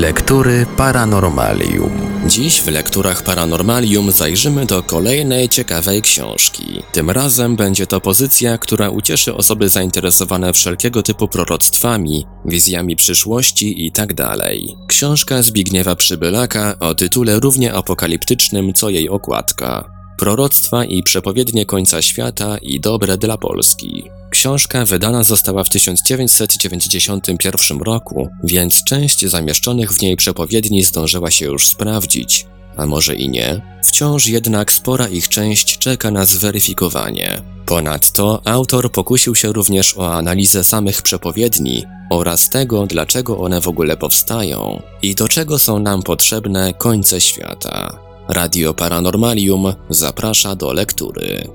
Lektury Paranormalium. Dziś w lekturach Paranormalium zajrzymy do kolejnej ciekawej książki. Tym razem będzie to pozycja, która ucieszy osoby zainteresowane wszelkiego typu proroctwami, wizjami przyszłości itd. Tak Książka Zbigniewa Przybylaka o tytule równie apokaliptycznym co jej okładka. Proroctwa i przepowiednie końca świata i dobre dla Polski. Książka wydana została w 1991 roku, więc część zamieszczonych w niej przepowiedni zdążyła się już sprawdzić, a może i nie. Wciąż jednak spora ich część czeka na zweryfikowanie. Ponadto autor pokusił się również o analizę samych przepowiedni oraz tego, dlaczego one w ogóle powstają i do czego są nam potrzebne końce świata. Radio Paranormalium zaprasza do lektury.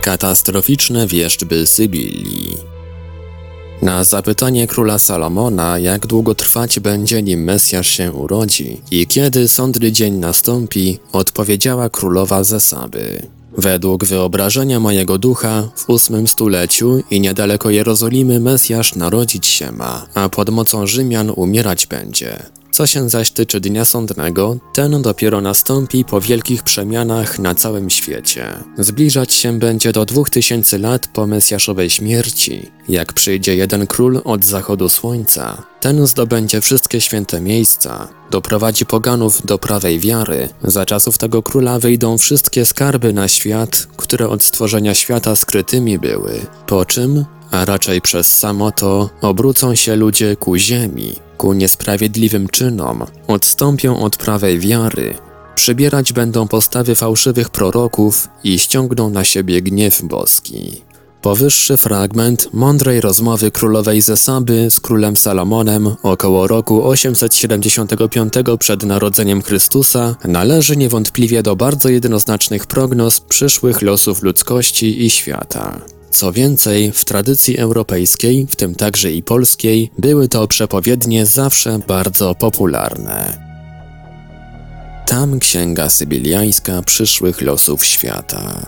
Katastroficzne wierzby Sybilii. Na zapytanie króla Salomona, jak długo trwać będzie, nim Mesjasz się urodzi i kiedy sądny dzień nastąpi, odpowiedziała królowa Zesaby. Według wyobrażenia mojego ducha, w ósmym stuleciu i niedaleko Jerozolimy Mesjasz narodzić się ma, a pod mocą Rzymian umierać będzie. Co się zaś tyczy dnia sądnego, ten dopiero nastąpi po wielkich przemianach na całym świecie. Zbliżać się będzie do dwóch tysięcy lat po Mesjaszowej śmierci. Jak przyjdzie jeden król od zachodu słońca, ten zdobędzie wszystkie święte miejsca, doprowadzi poganów do prawej wiary. Za czasów tego króla wyjdą wszystkie skarby na świat, które od stworzenia świata skrytymi były. Po czym a raczej przez samo to obrócą się ludzie ku ziemi, ku niesprawiedliwym czynom, odstąpią od prawej wiary, przybierać będą postawy fałszywych proroków i ściągną na siebie gniew boski. Powyższy fragment mądrej rozmowy królowej Zesaby z królem Salomonem około roku 875 przed narodzeniem Chrystusa należy niewątpliwie do bardzo jednoznacznych prognoz przyszłych losów ludzkości i świata. Co więcej, w tradycji europejskiej, w tym także i polskiej, były to przepowiednie zawsze bardzo popularne. Tam księga sybiliańska przyszłych losów świata.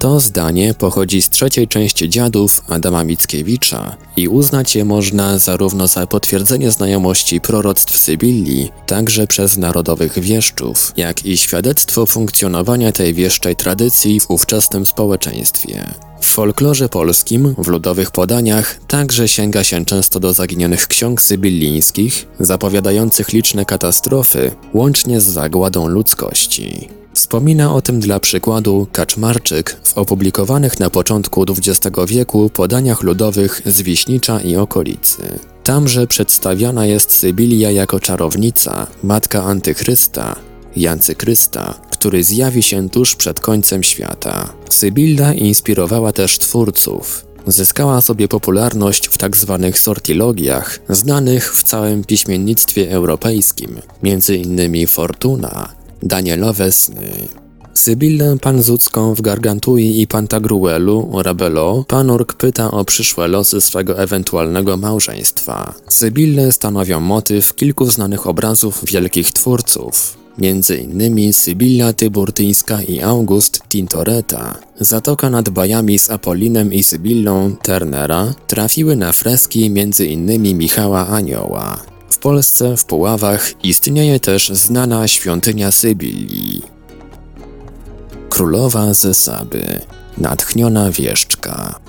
To zdanie pochodzi z trzeciej części Dziadów Adama Mickiewicza i uznać je można zarówno za potwierdzenie znajomości proroctw Sybilii, także przez narodowych wieszczów, jak i świadectwo funkcjonowania tej wieszczej tradycji w ówczesnym społeczeństwie. W folklorze polskim, w ludowych podaniach, także sięga się często do zaginionych ksiąg sybilińskich, zapowiadających liczne katastrofy, łącznie z zagładą ludzkości. Wspomina o tym dla przykładu Kaczmarczyk w opublikowanych na początku XX wieku podaniach ludowych z Wiśnicza i okolicy. Tamże przedstawiana jest Sybilia jako czarownica, matka antychrysta, Jancychrysta, który zjawi się tuż przed końcem świata. Sybilla inspirowała też twórców. Zyskała sobie popularność w tzw. Tak sortilogiach, znanych w całym piśmiennictwie europejskim, m.in. Fortuna, Danielowe sny. Sybillę Panzucką w Gargantui i Pantagruelu, Rabello, Panurk pyta o przyszłe losy swego ewentualnego małżeństwa. Sybille stanowią motyw kilku znanych obrazów wielkich twórców. Między innymi Sybilla Tyburtyńska i August Tintoretta. Zatoka nad bajami z Apolinem i Sybillą Turnera trafiły na freski między innymi Michała Anioła. Polsce, w Puławach, istnieje też znana świątynia Sybilii. Królowa Zesaby, natchniona wieszczka.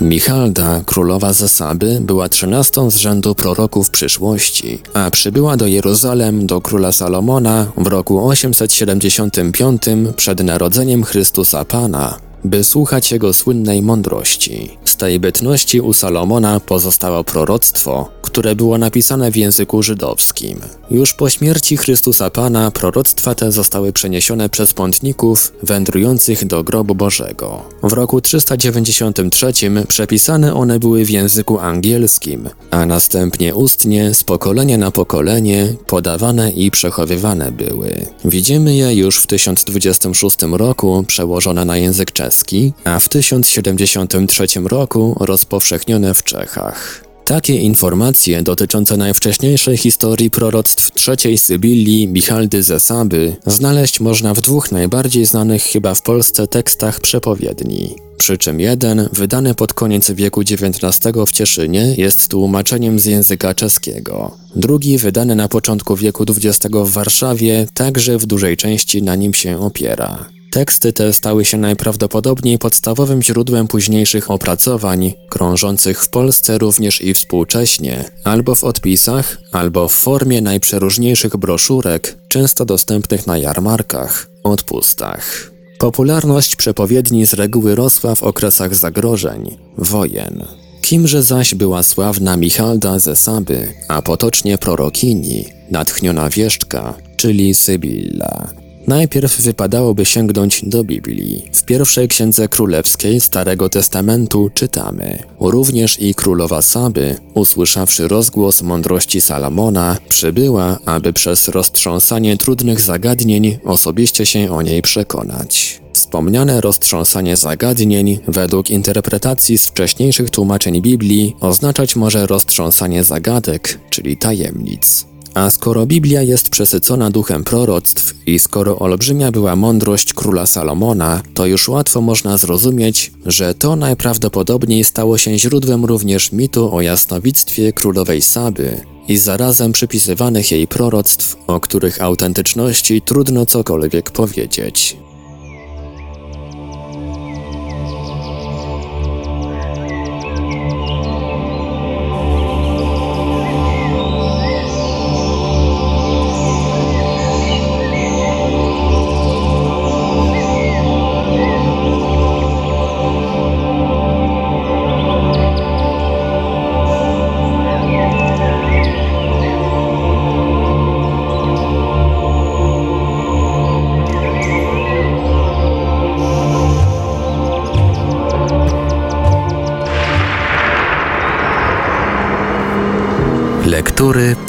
Michalda, królowa Zesaby, była trzynastą z rzędu proroków przyszłości, a przybyła do Jeruzalem do króla Salomona w roku 875 przed narodzeniem Chrystusa Pana, by słuchać jego słynnej mądrości. Z tej bytności u Salomona pozostało proroctwo, które było napisane w języku żydowskim. Już po śmierci Chrystusa Pana proroctwa te zostały przeniesione przez pątników wędrujących do grobu Bożego. W roku 393 przepisane one były w języku angielskim, a następnie ustnie z pokolenia na pokolenie podawane i przechowywane były. Widzimy je już w 1026 roku przełożone na język czeski, a w 1073 roku roku rozpowszechnione w Czechach. Takie informacje dotyczące najwcześniejszej historii proroctw trzeciej Sybilii Michaldy ze Saby znaleźć można w dwóch najbardziej znanych chyba w Polsce tekstach przepowiedni. Przy czym jeden, wydany pod koniec wieku XIX w Cieszynie, jest tłumaczeniem z języka czeskiego. Drugi, wydany na początku wieku XX w Warszawie, także w dużej części na nim się opiera. Teksty te stały się najprawdopodobniej podstawowym źródłem późniejszych opracowań, krążących w Polsce również i współcześnie, albo w odpisach, albo w formie najprzeróżniejszych broszurek, często dostępnych na jarmarkach, odpustach. Popularność przepowiedni z reguły rosła w okresach zagrożeń, wojen. Kimże zaś była sławna Michalda ze Saby, a potocznie prorokini, natchniona wieszczka, czyli Sybilla. Najpierw wypadałoby sięgnąć do Biblii. W pierwszej księdze królewskiej Starego Testamentu czytamy: Również i królowa Saby, usłyszawszy rozgłos mądrości Salomona, przybyła, aby przez roztrząsanie trudnych zagadnień osobiście się o niej przekonać. Wspomniane roztrząsanie zagadnień, według interpretacji z wcześniejszych tłumaczeń Biblii, oznaczać może roztrząsanie zagadek, czyli tajemnic. A skoro Biblia jest przesycona duchem proroctw i skoro olbrzymia była mądrość króla Salomona, to już łatwo można zrozumieć, że to najprawdopodobniej stało się źródłem również mitu o jasnowictwie królowej Saby i zarazem przypisywanych jej proroctw, o których autentyczności trudno cokolwiek powiedzieć.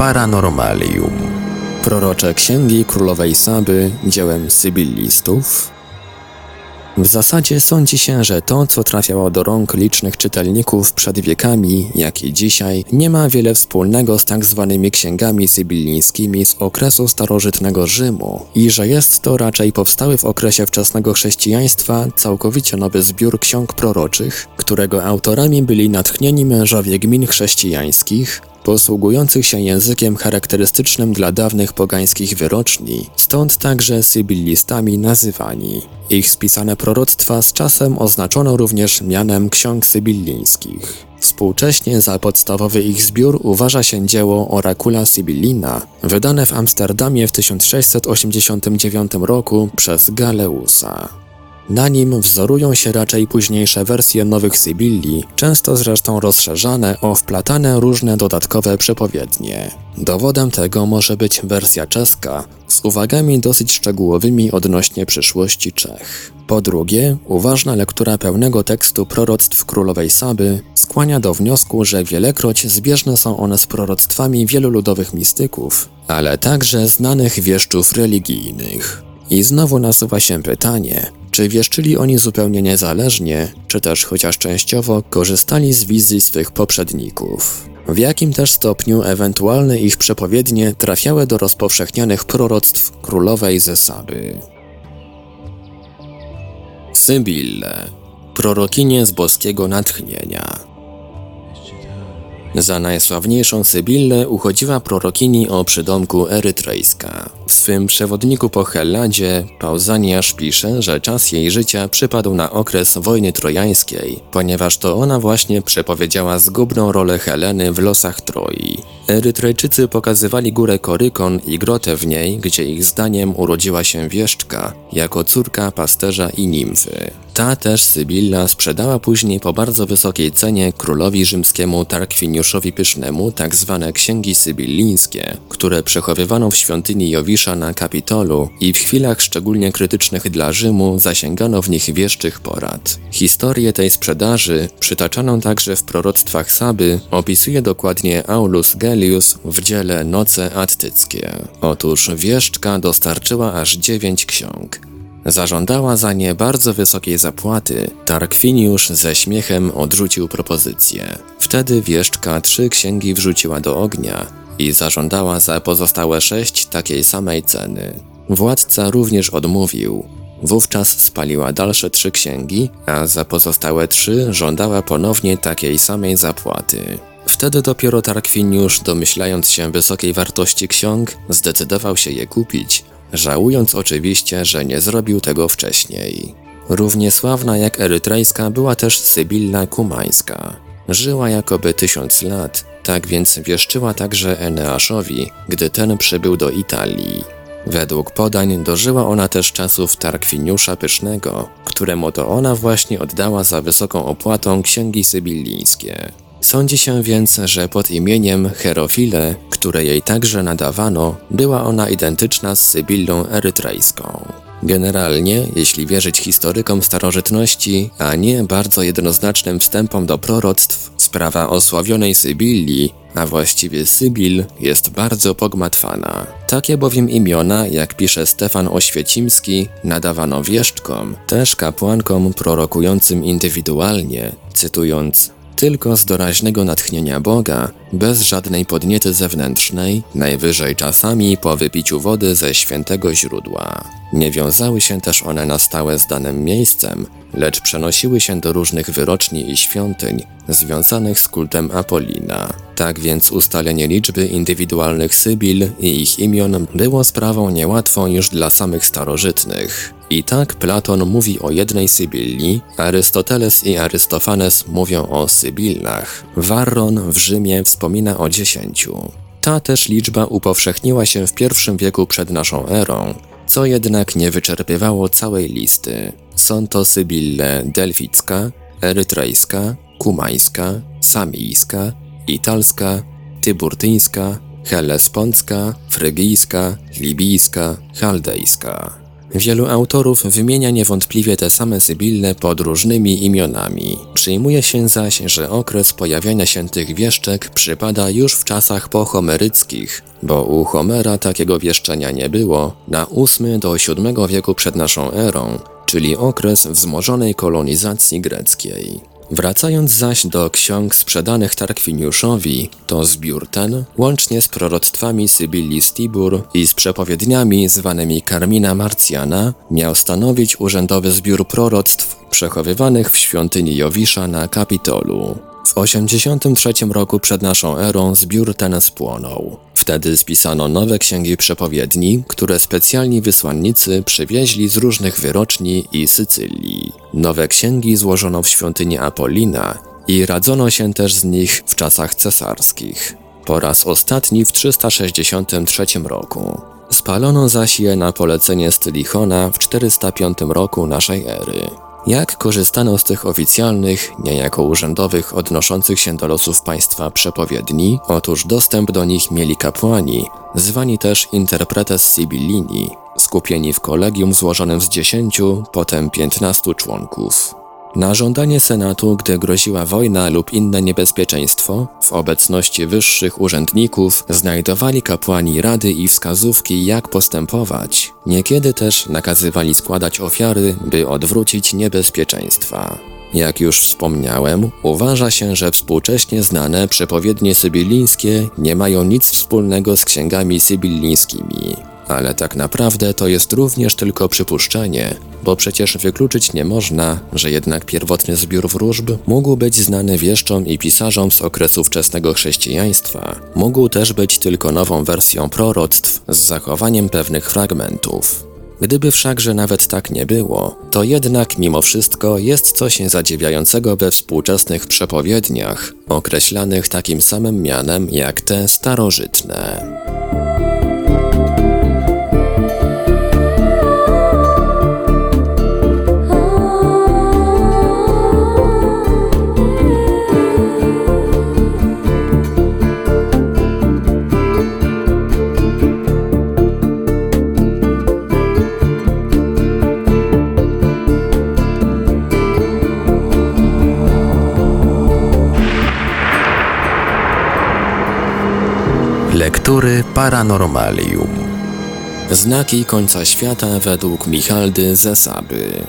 Paranormalium. Prorocze Księgi Królowej Saby dziełem sybillistów. W zasadzie sądzi się, że to, co trafiało do rąk licznych czytelników przed wiekami, jak i dzisiaj, nie ma wiele wspólnego z tak zwanymi księgami sybillińskimi z okresu starożytnego Rzymu i że jest to raczej powstały w okresie wczesnego chrześcijaństwa całkowicie nowy zbiór ksiąg proroczych, którego autorami byli natchnieni mężowie gmin chrześcijańskich, posługujących się językiem charakterystycznym dla dawnych pogańskich wyroczni, stąd także sybillistami nazywani. Ich spisane proroctwa z czasem oznaczono również mianem ksiąg sybillińskich. Współcześnie za podstawowy ich zbiór uważa się dzieło Oracula Sibillina, wydane w Amsterdamie w 1689 roku przez Galeusa. Na nim wzorują się raczej późniejsze wersje nowych Sybilli, często zresztą rozszerzane o wplatane różne dodatkowe przepowiednie. Dowodem tego może być wersja czeska, z uwagami dosyć szczegółowymi odnośnie przyszłości Czech. Po drugie, uważna lektura pełnego tekstu proroctw królowej Saby skłania do wniosku, że wielekroć zbieżne są one z proroctwami wielu ludowych mistyków, ale także znanych wieszczów religijnych. I znowu nasuwa się pytanie, czy wieszczyli oni zupełnie niezależnie, czy też chociaż częściowo korzystali z wizji swych poprzedników? W jakim też stopniu ewentualne ich przepowiednie trafiały do rozpowszechnionych proroctw królowej Zesaby? Sybille, prorokinie z boskiego natchnienia. Za najsławniejszą Sybillę uchodziła prorokini o przydomku erytrejska. W swym przewodniku po Helladzie Pauzaniasz pisze, że czas jej życia przypadł na okres wojny trojańskiej, ponieważ to ona właśnie przepowiedziała zgubną rolę Heleny w losach Troi. Erytrejczycy pokazywali górę Korykon i grotę w niej, gdzie ich zdaniem urodziła się wieszczka, jako córka pasterza i nimfy. Ta też Sybilla sprzedała później po bardzo wysokiej cenie królowi rzymskiemu Tarkwiniuszowi Pysznemu tak zwane księgi sybillińskie, które przechowywano w świątyni Jowisza na Kapitolu i w chwilach szczególnie krytycznych dla Rzymu zasięgano w nich wieszczych porad. Historię tej sprzedaży, przytaczaną także w proroctwach Saby, opisuje dokładnie Aulus Gellius w dziele Noce Attyckie. Otóż wieszczka dostarczyła aż dziewięć ksiąg. Zażądała za nie bardzo wysokiej zapłaty. Tarkwiniusz ze śmiechem odrzucił propozycję. Wtedy wieszczka trzy księgi wrzuciła do ognia i zażądała za pozostałe sześć takiej samej ceny. Władca również odmówił. Wówczas spaliła dalsze trzy księgi, a za pozostałe trzy żądała ponownie takiej samej zapłaty. Wtedy dopiero Tarkwiniusz, domyślając się wysokiej wartości ksiąg, zdecydował się je kupić, żałując oczywiście, że nie zrobił tego wcześniej. Równie sławna jak erytrejska była też Sybilla Kumańska. Żyła jakoby tysiąc lat, tak więc wieszczyła także Eneaszowi, gdy ten przybył do Italii. Według podań dożyła ona też czasów Tarkwiniusza Pysznego, któremu to ona właśnie oddała za wysoką opłatą księgi sybillińskie. Sądzi się więc, że pod imieniem Herofile, które jej także nadawano, była ona identyczna z Sybillą erytrejską. Generalnie, jeśli wierzyć historykom starożytności, a nie bardzo jednoznacznym wstępom do proroctw, sprawa osławionej Sybilli, a właściwie Sybil, jest bardzo pogmatwana. Takie bowiem imiona, jak pisze Stefan Oświecimski, nadawano wieszczkom, też kapłankom prorokującym indywidualnie, cytując tylko z doraźnego natchnienia Boga, bez żadnej podniety zewnętrznej, najwyżej czasami po wypiciu wody ze świętego źródła. Nie wiązały się też one na stałe z danym miejscem, lecz przenosiły się do różnych wyroczni i świątyń związanych z kultem Apolina. Tak więc ustalenie liczby indywidualnych Sybil i ich imion było sprawą niełatwą już dla samych starożytnych. I tak Platon mówi o jednej Sybilli, Arystoteles i Arystofanes mówią o Sybillach. Varron w Rzymie wspomina o dziesięciu. Ta też liczba upowszechniła się w I wieku przed naszą erą, co jednak nie wyczerpywało całej listy. Są to Sybille delficka, erytrejska, kumańska, samijska, italska, tyburtyńska, helesponcka, frygijska, libijska, chaldejska. Wielu autorów wymienia niewątpliwie te same Sybille pod różnymi imionami. Przyjmuje się zaś, że okres pojawiania się tych wieszczek przypada już w czasach pohomeryckich, bo u Homera takiego wieszczenia nie było na VIII do VII wieku przed naszą erą, czyli okres wzmożonej kolonizacji greckiej. Wracając zaś do ksiąg sprzedanych Tarkwiniuszowi, to zbiór ten, łącznie z proroctwami Sybilli Stibur i z przepowiedniami zwanymi Carmina Marciana, miał stanowić urzędowy zbiór proroctw przechowywanych w świątyni Jowisza na Kapitolu. W 83 roku przed naszą erą zbiór ten spłonął. Wtedy spisano nowe księgi przepowiedni, które specjalni wysłannicy przywieźli z różnych wyroczni i Sycylii. Nowe księgi złożono w świątyni Apolina i radzono się też z nich w czasach cesarskich. Po raz ostatni w 363 roku. Spalono zaś je na polecenie Stylichona w 405 roku naszej ery. Jak korzystano z tych oficjalnych, niejako urzędowych odnoszących się do losów państwa przepowiedni? Otóż dostęp do nich mieli kapłani, zwani też interpretes Sibillini, skupieni w kolegium złożonym z dziesięciu, potem piętnastu członków. Na żądanie Senatu, gdy groziła wojna lub inne niebezpieczeństwo, w obecności wyższych urzędników znajdowali kapłani rady i wskazówki, jak postępować. Niekiedy też nakazywali składać ofiary, by odwrócić niebezpieczeństwa. Jak już wspomniałem, uważa się, że współcześnie znane przepowiednie sybilińskie nie mają nic wspólnego z księgami sybilińskimi. Ale tak naprawdę to jest również tylko przypuszczenie, bo przecież wykluczyć nie można, że jednak pierwotny zbiór wróżb mógł być znany wieszczom i pisarzom z okresu wczesnego chrześcijaństwa. Mógł też być tylko nową wersją proroctw z zachowaniem pewnych fragmentów. Gdyby wszakże nawet tak nie było, to jednak mimo wszystko jest coś zadziwiającego we współczesnych przepowiedniach, określanych takim samym mianem jak te starożytne. Lektury Paranormalium. Znaki końca świata według Michaldy ze Saby.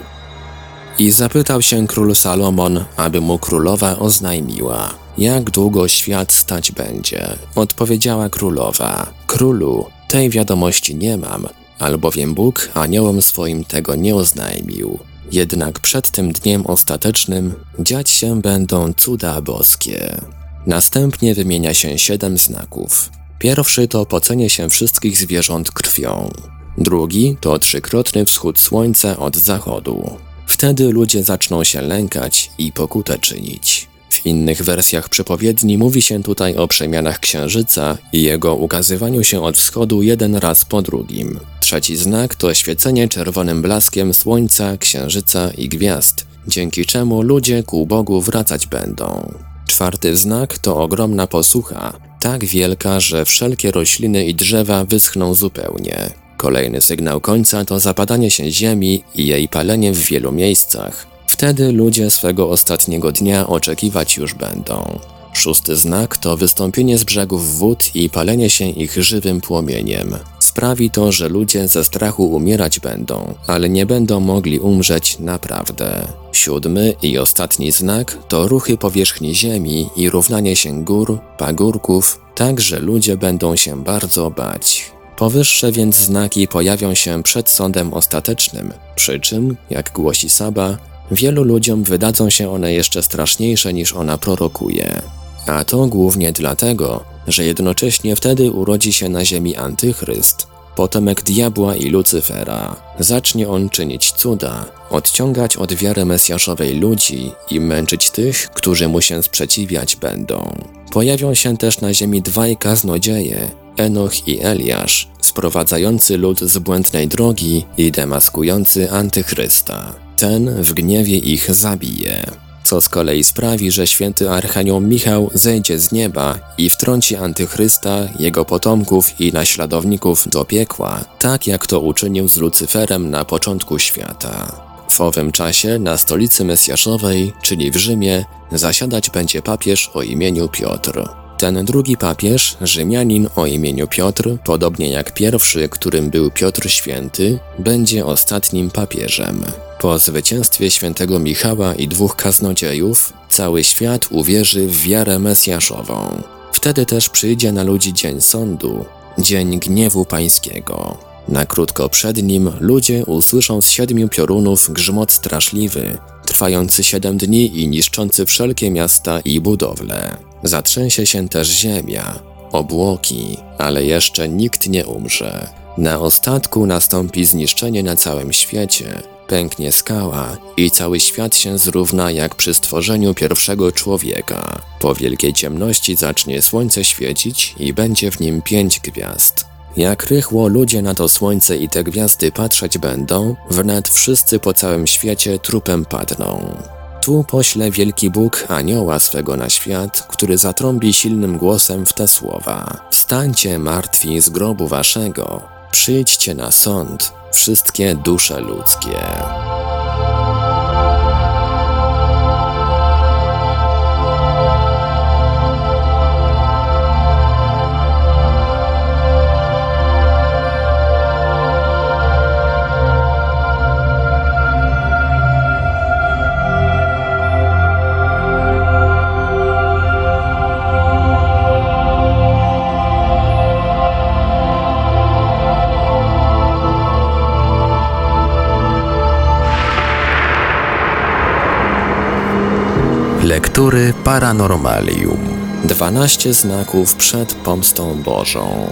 I zapytał się król Salomon, aby mu królowa oznajmiła, jak długo świat stać będzie. Odpowiedziała królowa, królu, tej wiadomości nie mam, albowiem Bóg aniołom swoim tego nie oznajmił. Jednak przed tym dniem ostatecznym dziać się będą cuda boskie. Następnie wymienia się siedem znaków. Pierwszy to pocenie się wszystkich zwierząt krwią. Drugi to trzykrotny wschód słońca od zachodu. Wtedy ludzie zaczną się lękać i pokutę czynić. W innych wersjach przepowiedni mówi się tutaj o przemianach księżyca i jego ukazywaniu się od wschodu jeden raz po drugim. Trzeci znak to świecenie czerwonym blaskiem słońca, księżyca i gwiazd, dzięki czemu ludzie ku Bogu wracać będą. Czwarty znak to ogromna posłucha, tak wielka, że wszelkie rośliny i drzewa wyschną zupełnie. Kolejny sygnał końca to zapadanie się ziemi i jej palenie w wielu miejscach. Wtedy ludzie swego ostatniego dnia oczekiwać już będą. Szósty znak to wystąpienie z brzegów wód i palenie się ich żywym płomieniem. Sprawi to, że ludzie ze strachu umierać będą, ale nie będą mogli umrzeć naprawdę. Siódmy i ostatni znak to ruchy powierzchni ziemi i równanie się gór, pagórków, tak że ludzie będą się bardzo bać. Powyższe więc znaki pojawią się przed sądem ostatecznym, przy czym, jak głosi Saba, wielu ludziom wydadzą się one jeszcze straszniejsze niż ona prorokuje. A to głównie dlatego, że jednocześnie wtedy urodzi się na ziemi antychryst, potomek diabła i Lucyfera. Zacznie on czynić cuda, odciągać od wiary mesjaszowej ludzi i męczyć tych, którzy mu się sprzeciwiać będą. Pojawią się też na ziemi dwaj kaznodzieje, Enoch i Eliasz, sprowadzający lud z błędnej drogi i demaskujący antychrysta. Ten w gniewie ich zabije co z kolei sprawi, że święty Archanioł Michał zejdzie z nieba i wtrąci antychrysta, jego potomków i naśladowników do piekła, tak jak to uczynił z Lucyferem na początku świata. W owym czasie na stolicy Mesjaszowej, czyli w Rzymie, zasiadać będzie papież o imieniu Piotr. Ten drugi papież, Rzymianin o imieniu Piotr, podobnie jak pierwszy, którym był Piotr Święty, będzie ostatnim papieżem. Po zwycięstwie świętego Michała i dwóch kaznodziejów, cały świat uwierzy w wiarę mesjaszową. Wtedy też przyjdzie na ludzi dzień sądu, dzień gniewu pańskiego. Na krótko przed nim ludzie usłyszą z siedmiu piorunów grzmot straszliwy, trwający siedem dni i niszczący wszelkie miasta i budowle. Zatrzęsie się też ziemia, obłoki, ale jeszcze nikt nie umrze. Na ostatku nastąpi zniszczenie na całym świecie, pęknie skała i cały świat się zrówna jak przy stworzeniu pierwszego człowieka. Po wielkiej ciemności zacznie słońce świecić i będzie w nim pięć gwiazd. Jak rychło ludzie na to słońce i te gwiazdy patrzeć będą, wnet wszyscy po całym świecie trupem padną. Tu pośle wielki Bóg anioła swego na świat, który zatrąbi silnym głosem w te słowa. Wstańcie martwi z grobu waszego, przyjdźcie na sąd, wszystkie dusze ludzkie. Lektury Paranormalium. 12 znaków przed pomstą Bożą.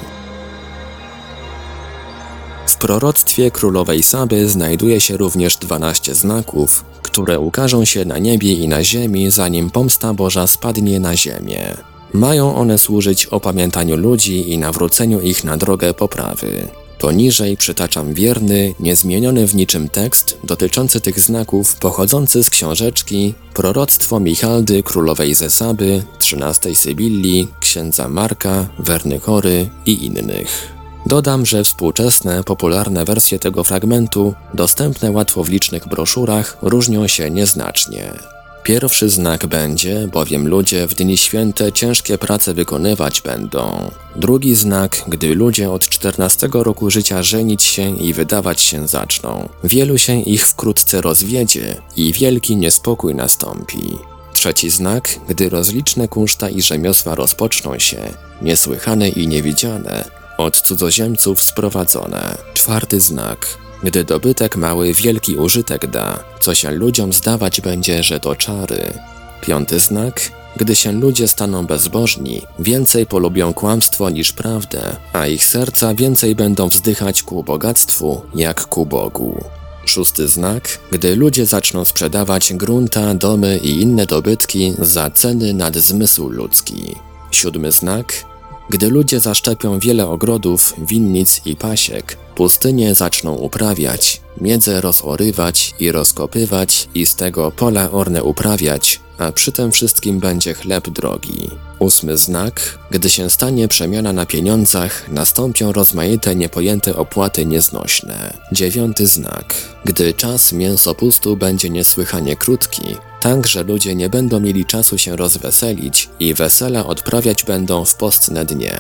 W proroctwie królowej Saby znajduje się również 12 znaków, które ukażą się na niebie i na ziemi, zanim pomsta Boża spadnie na ziemię. Mają one służyć opamiętaniu ludzi i nawróceniu ich na drogę poprawy. Poniżej przytaczam wierny, niezmieniony w niczym tekst dotyczący tych znaków pochodzący z książeczki Proroctwo Michaldy Królowej Zesaby, XIII Sybilli, księdza Marka, Wernychory i innych. Dodam, że współczesne, popularne wersje tego fragmentu, dostępne łatwo w licznych broszurach, różnią się nieznacznie. Pierwszy znak będzie, bowiem ludzie w dni święte ciężkie prace wykonywać będą. Drugi znak, gdy ludzie od 14 roku życia żenić się i wydawać się zaczną. Wielu się ich wkrótce rozwiedzie i wielki niespokój nastąpi. Trzeci znak, gdy rozliczne kunszta i rzemiosła rozpoczną się, niesłychane i niewidziane, od cudzoziemców sprowadzone. Czwarty znak, gdy dobytek mały wielki użytek da, co się ludziom zdawać będzie, że to czary. Piąty znak, gdy się ludzie staną bezbożni, więcej polubią kłamstwo niż prawdę, a ich serca więcej będą wzdychać ku bogactwu, jak ku Bogu. Szósty znak, gdy ludzie zaczną sprzedawać grunta, domy i inne dobytki za ceny nad zmysł ludzki. Siódmy znak, gdy ludzie zaszczepią wiele ogrodów, winnic i pasiek, pustynie zaczną uprawiać, miedzę rozorywać i rozkopywać i z tego pola orne uprawiać, a przy tym wszystkim będzie chleb drogi. Ósmy znak, gdy się stanie przemiana na pieniądzach, nastąpią rozmaite niepojęte opłaty nieznośne. Dziewiąty znak, gdy czas mięsopustu będzie niesłychanie krótki, tak że ludzie nie będą mieli czasu się rozweselić i wesela odprawiać będą w postne dnie.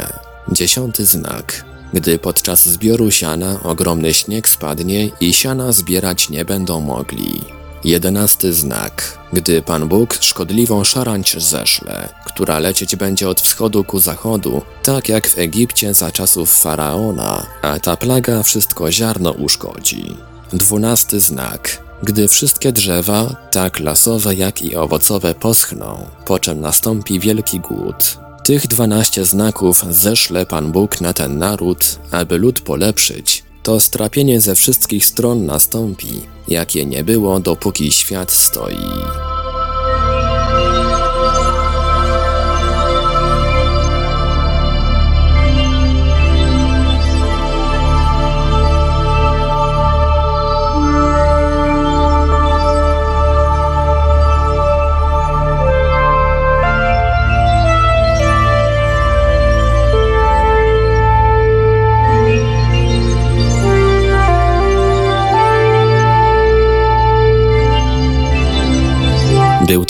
Dziesiąty znak, gdy podczas zbioru siana ogromny śnieg spadnie i siana zbierać nie będą mogli. Jedenasty znak. Gdy Pan Bóg szkodliwą szarańcz zeszle, która lecieć będzie od wschodu ku zachodu, tak jak w Egipcie za czasów Faraona, a ta plaga wszystko ziarno uszkodzi. Dwunasty znak. Gdy wszystkie drzewa, tak lasowe jak i owocowe poschną, po czym nastąpi wielki głód. Tych dwanaście znaków zeszle Pan Bóg na ten naród, aby lud polepszyć, to strapienie ze wszystkich stron nastąpi, jakie nie było dopóki świat stoi.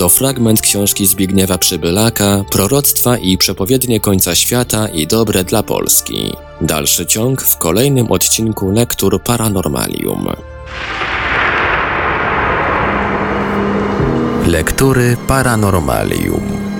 To fragment książki Zbigniewa Przybylaka, proroctwa i przepowiednie końca świata i dobre dla Polski. Dalszy ciąg w kolejnym odcinku Lektur Paranormalium. Lektury Paranormalium.